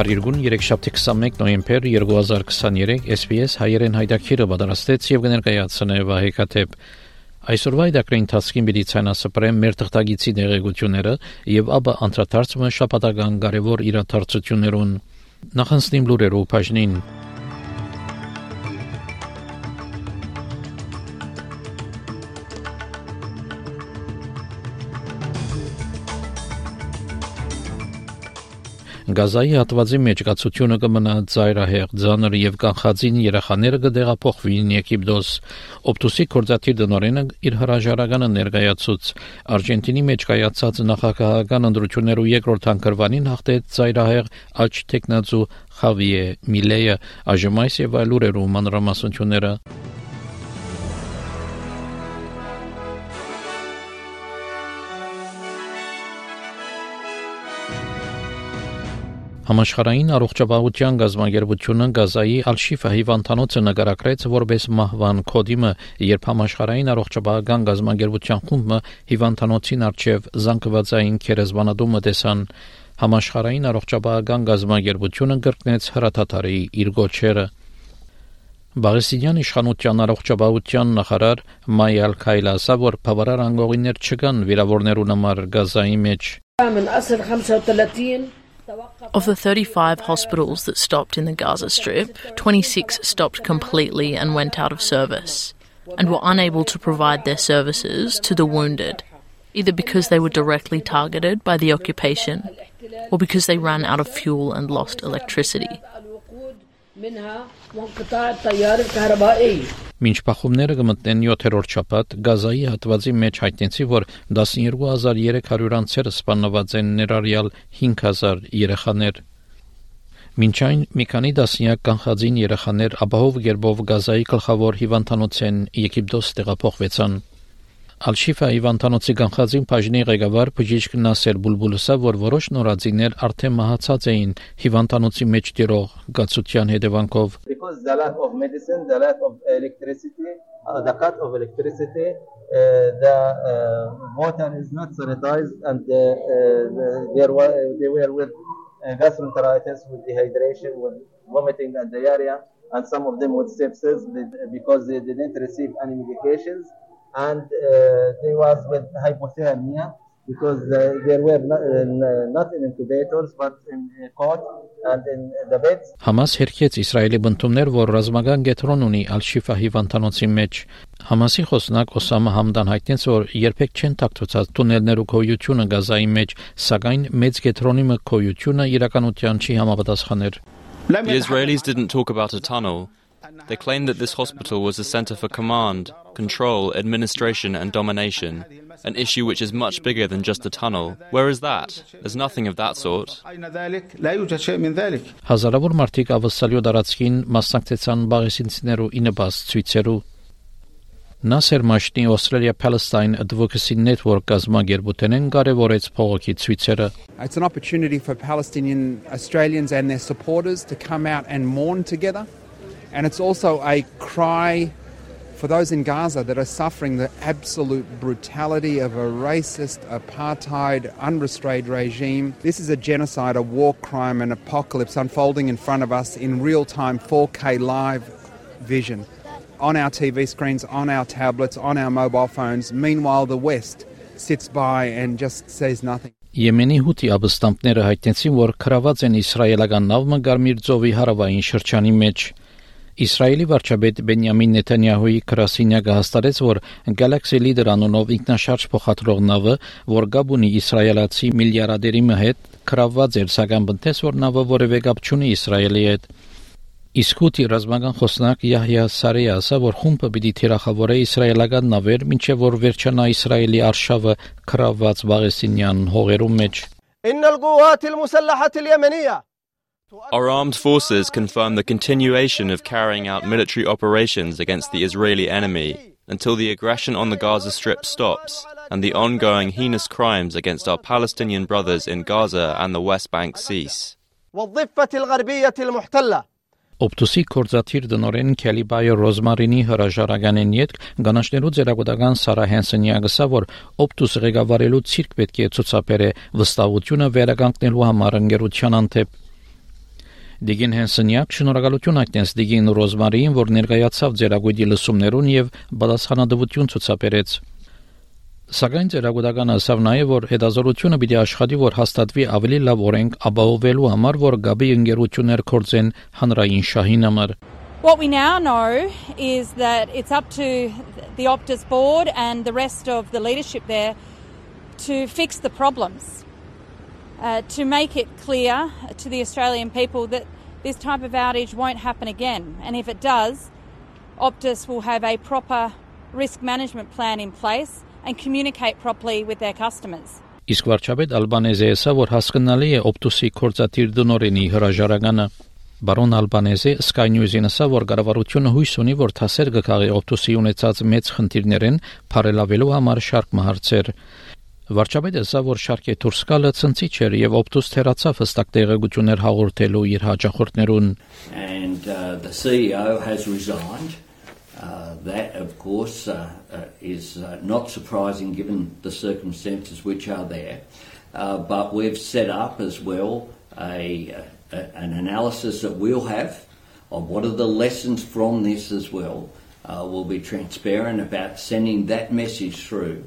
Փարիգուն 3-7-21 նոյեմբեր 2023 SPS հայերեն հայտակիրը պատրաստեց եւ կներկայացնե Վահե Կաթեփ Այսօրվա դակրին տասկին բիդի ցանասպրեմ մեր թղթագիտի դեղեցությունները եւ ապա անդրադարձումը շապատական կարևոր իրադարձություններուն նախանցնիմ լուրերով բաժնին Գազայի հատվածի մեջ կացությունը կմնա ծայրահեղ, ձանր եւ կանխածին երախաները կդեղափոխվին Եգիպտոս։ Օպտուսի կորզաթիր դնորենը իր հրաժարականը ներկայացուց Արժենտինի մեջ կայացած նախագահական ընտրություններու երկրորդ անկրվանին հաղթեց ծայրահեղ աչ տեխնացու Խավիե Միլեյը այժմայս եւ այլ ուրերու մանրամասնությունները Համաշխարհային առողջապահության գազագերբությունը Գազայի Ալ-Շիֆա հիվանդանոցը նկարագրեց որպես մահվան կոդիմը, երբ համաշխարհային առողջապահական գազագերբության խումբը հիվանդանոցին արչև զանգվածային քերեզվանադումը տեսան համաշխարհային առողջապահական գազագերբությունը կրկնեց հրաթաթարի իր գոչերը Բաղեսիդյան իշխանության առողջապահության նախարար Մայալ Քայլասը որ բավարար անգողիներ չկան վիրավորներու համար Գազայի մեջ Of the 35 hospitals that stopped in the Gaza Strip, 26 stopped completely and went out of service, and were unable to provide their services to the wounded, either because they were directly targeted by the occupation or because they ran out of fuel and lost electricity. Մինչ փախումները կմտնեն 7-րդ շաբաթ Գազայի հատվածի մեջ հայտնեցի, որ 12300 անձեր սպանված են ներառյալ 5000 երեխաներ։ Մինչ այն մի քանի դասնյակ կանխածին երեխաներ ապահով գերբով Գազայի գլխավոր հիվանդանոցեն Եգիպտոս տեղափոխվեցան։ Ալ-Շիֆա Իվանտանոցի կանխածին բաժնի ղեկավար բժիշկ Նասեր Բուլբուլսը, որ որոշ նորածիներ արդեն մահացած էին հիվանդանոցի մեջ տիրող գացության հետևանքով. Because the lack of medicine, the lack of electricity, uh, the cut of electricity, uh, the uh, water is not sanitized and uh, uh, there were, they were with uh, gastroenteritis, with dehydration, with vomiting and diarrhea, and some of them with sepsis because they didn't receive any medications. And uh, they was with hypothermia because uh, there were not, uh, not in incubators but in uh, cot and in the beds Համաս հերքեց Իսրայելի բնդումներ, որ ռազմական գետրոն ունի Ալ-Շիֆա հիվանդանոցի մեջ։ Համասի խոսնակ Օսամա Համդան հայտնեց, որ երբեք չեն տակտուցած տունելներու քոյությունը Գազայի մեջ, սակայն մեծ գետրոնի մկոյությունը իրականության չի համապատասխաներ։ The Israelis didn't talk about a tunnel. They claimed that this hospital was a center for command, control, administration, and domination, an issue which is much bigger than just a tunnel. Where is that? There's nothing of that sort. Հազարավոր մարդիկ ավսալյո դարածքին մասնակցեցան բաղեսինցներու ինեբաս ցույցերու Nasser Mashni Australia Palestine Advocacy Network կազմակերպութենեն կարևորեց փողոքի ցույցերը It's an opportunity for Palestinian Australians and their supporters to come out and mourn together and it's also a cry for those in Gaza that are suffering the absolute brutality of a racist, apartheid, unrestrained regime. This is a genocide, a war crime, an apocalypse unfolding in front of us in real time 4K live vision on our TV screens, on our tablets, on our mobile phones. Meanwhile, the West sits by and just says nothing. Եմենի հութի ապստամբները հայտնեցին, որ քրաված են իսրայելական նավը Գարմիր ծովի հարավային շրջանի մեջ։ Իսրայելի վարչապետ Բենյամին Նեթանյահուի քրասինյակը հաստատեց, որ Galaxy Leader անունով ինքնաշարժ փոխադրող նավը, որ գաբ ունի իսրայելացի միլիարդերի հետ, քրավված էր, սակայն բնտես որ նավը որևէ կապ չունի Իսրայելի հետ։ Իսկ հութի ռազմական խոսնակ Յահյա Սարեյը ասա, որ խումբը պիտի թիրախավորե իսրայելական նավեր, մինչև որ վերջանա Իսրայելի արշավը քրավված Վաղեսինյան հողերում մեջ։ إن القوات المسلحة اليمنية Our armed forces confirm the continuation of carrying out military operations against the Israeli enemy until the aggression on the Gaza Strip stops and the ongoing heinous crimes against our Palestinian brothers in Gaza and the West Bank cease. Օպտուսի կորզաթիր դնորեն Քելի Բայը Ռոզմարինի հրաժարականեն յետ գանաշներու ձերագուտական Սարա Հենսենի ագսա որ օպտուս ղեկավարելու ցիրկ պետք է ցուցաբերե վստահությունը վերականգնելու համար ընկերության անթեփ Դիգին Հենսենյակ շնորհակալություն այդտենց Դիգին Ռոզմարին որ ներկայացավ ձերագույդի լսումներուն եւ բացահանադվություն ցուցաբերեց Սակայն ծերագուտականը ասավ նաև որ հետազորությունը պիտի աշխատի որ հաստատվի ավելի լավ օրենք ապահովելու համար որ գաբի ընկերություններ կորցեն հանրային շահին համար What we now know is that it's up to the Optus board and the rest of the leadership there to fix the problems, uh, to make it clear to the Australian people that this type of outage won't happen again. And if it does, Optus will have a proper risk management plan in place and communicate properly with their customers. Իսկ վարչապետ Ալբանեզը ասա որ հասկանալի է օպտուսի կորցաթիր դնորենի հրաժարականը Բարոն Ալբանեզը Sky News-ին ասա որ կառավարությունը հույս ունի որ թասեր կգաղի օպտուսի ունեցած մեծ խնդիրներեն բարելավելու համար շարք մահարցեր Վարչապետը ասա որ շարքի դուրս գալը ցնցիչ էր եւ օպտուս թերացավ հստակ տեղեկություններ հաղորդելու իր հաջախորդներուն And uh, the CEO has resigned. Uh, that, of course, uh, uh, is uh, not surprising given the circumstances which are there. Uh, but we've set up as well a, a, an analysis that we'll have of what are the lessons from this as well. Uh, we'll be transparent about sending that message through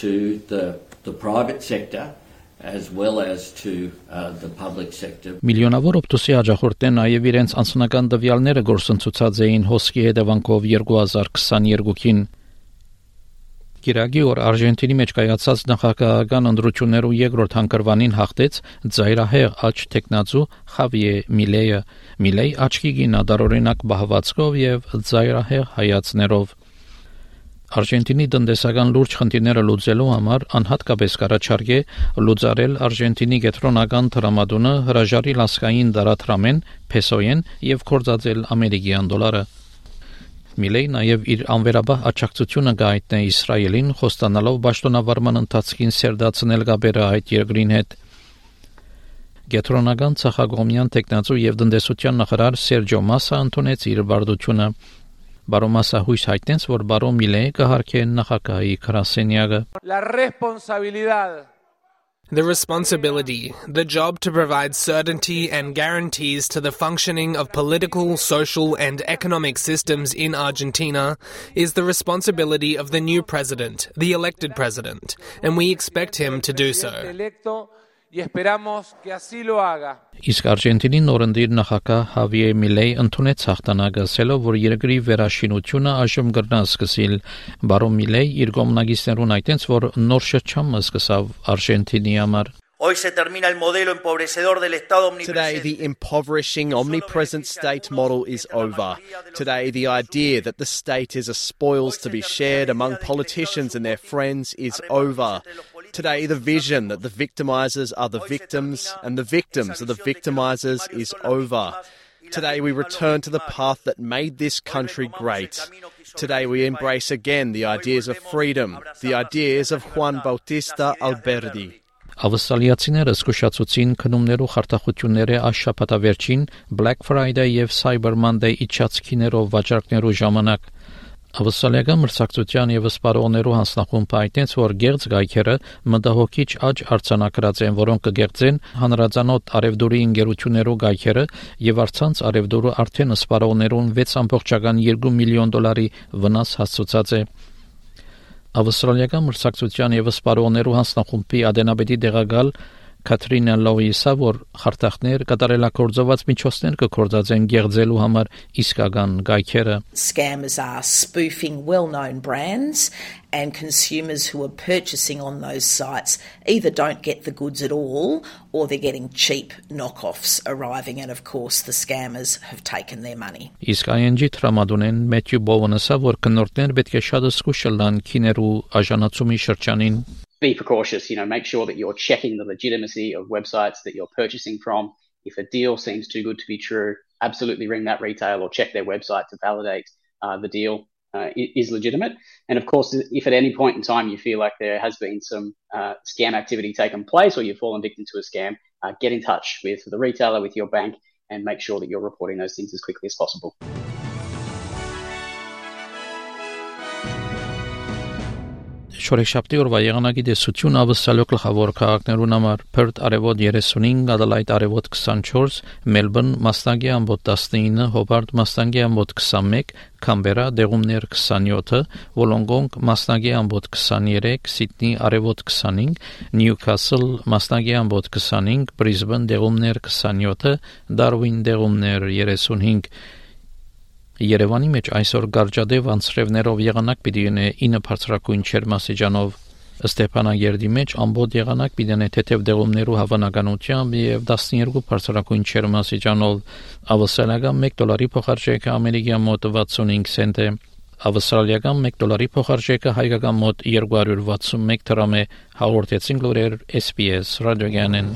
To the, the private sector as well as to uh, the public sector. Միլիոնավոր օպտոսի հաջախորդներ նաև իրենց անձնական տվյալները գործընծուցած էին հոսքի հետևանքով 2022-ին Կիրագի օր Արժենտինի մեջ կայացած նախագահական ընտրություններու երկրորդ հանգրվանին հաղթեց ծայրահեղ աչ տեխնացու Խավիե Միլեյը Միլեյ աչքի գինա դարօրինակ բահվածքով եւ ծայրահեղ հայացներով Արժենտինի տնտեսական լուրջ խնդիրները լուծելու համար անհատկապես կարաչարգե լուծարել Արժենտինի գետրոնական դրամատոնը հրաժարի լասկային դարաթրամեն պեսոյեն եւ կորցածել ամերիկյան դոլարը Միլեյ նաև իր անվերաբար աջակցությունը գայտնե Իսրայելին խոստանալով ճշտոնավարման ընթացքին սերդացնել գաբերը այդ երկրին հետ Գետրոնական ցախագոմյան տեխնացու եւ տնտեսության նախարար Սերջո Մասա ընդունեց իր բարդությունը Baromasa huishaitens kaharke karaseniaga. La responsabilidad the responsibility, the job to provide certainty and guarantees to the functioning of political, social, and economic systems in Argentina, is the responsibility of the new president, the elected president, and we expect him to do so. Y esperamos que así lo haga. Իսկ Արժենտինի նորընտիր նախագահ Հավիե Միլեյ ընդունեց հաղթանակը, ասելով, որ երկրի վերաշինությունը այժմ կրնա սկսել։ Բարոն Միլեյ իր գոմնագիստերուն այդտենց, որ նոր շրջանը սկսավ Արժենտինի համար։ Hoy se termina el modelo empobrecedor del Estado omnipresente. Today, the impoverishing, omnipresent state model is over. Today, the idea that the state is a spoils to be shared among politicians and their friends is over. Today, the vision that the victimizers are the victims and the victims are the victimizers is over. Today, we return to the path that made this country great. Today, we embrace again the ideas of freedom, the ideas of Juan Bautista Alberdi. Ավստրալիացիները զսկուշացուցին քնումներու խարտախությունները այս շաբաթավերջին Black Friday եւ Cyber Monday իջացքիներով վաճառքներու ժամանակ Ավստրալիական մրցակցության եւ սպարողներու հանձնախումբը այդտենց որ գերց գայքերը մտահոգիչ աճ արձանագրած են, որոնք կգերծեն հանրազանոթ արևդուրի ինգերություններու գայքերը եւ արցանց արևդուրը արդեն սպարողներուն 6.2 միլիոն դոլարի վնաս հասցուցած է։ Ավստրալիական մրցակցության եւ սպարողներու հանձնախումբի ադենաբեդի դեղակալ Կատրինա Լոյիսը որ խարտախներ կատարելակորձված միջոցներ կկործածեն գեղձելու համար իսկական գայքերը Scammers are spoofing well-known brands and consumers who are purchasing on those sites either don't get the goods at all or they're getting cheap knockoffs arriving and of course the scammers have taken their money. Իսկ ING տրամադունեն Մեթյու Բովոնսը որ կնորտներ պետք է շատ զսկուշ լան քիներու աժանացումի շրջանին be precautious. You know, make sure that you're checking the legitimacy of websites that you're purchasing from. If a deal seems too good to be true, absolutely ring that retail or check their website to validate uh, the deal uh, is legitimate. And of course, if at any point in time you feel like there has been some uh, scam activity taken place or you've fallen victim to a scam, uh, get in touch with the retailer, with your bank, and make sure that you're reporting those things as quickly as possible. Շորեշապտի օրվա եղանակի դեսություն ավսալյո գլխավոր քաղաքներուն համար Perth արևոտ 35, Adelaide արևոտ 24, Melbourne մասնագի ամբոտ 19, Hobart մասնագի ամբոտ 21, Canberra դեղումներ 27, Wollongong մասնագի ամբոտ 23, Sydney արևոտ 25, Newcastle մասնագի ամբոտ 25, Brisbane դեղումներ 27, Darwin դեղումներ 35 Երևանի մեջ այսօր գարջադեվ անցրևներով եղանակ պիտի ունե 9 բարձրակույն չերմասիջանով Ստեփանագերդի մեջ ամբողջ եղանակ պիտի ունե թեթև դեղումներու հավանականությամբ եւ 12 բարձրակույն չերմասիջանով ավսալական 1 դոլարի փոխարժեքը ամերիկյան մոտ 65 سنت է ավստրալիական 1 դոլարի փոխարժեքը հայկական մոտ 261 դրամ է հաղորդեցին լուրեր SPS ռադիոգանեն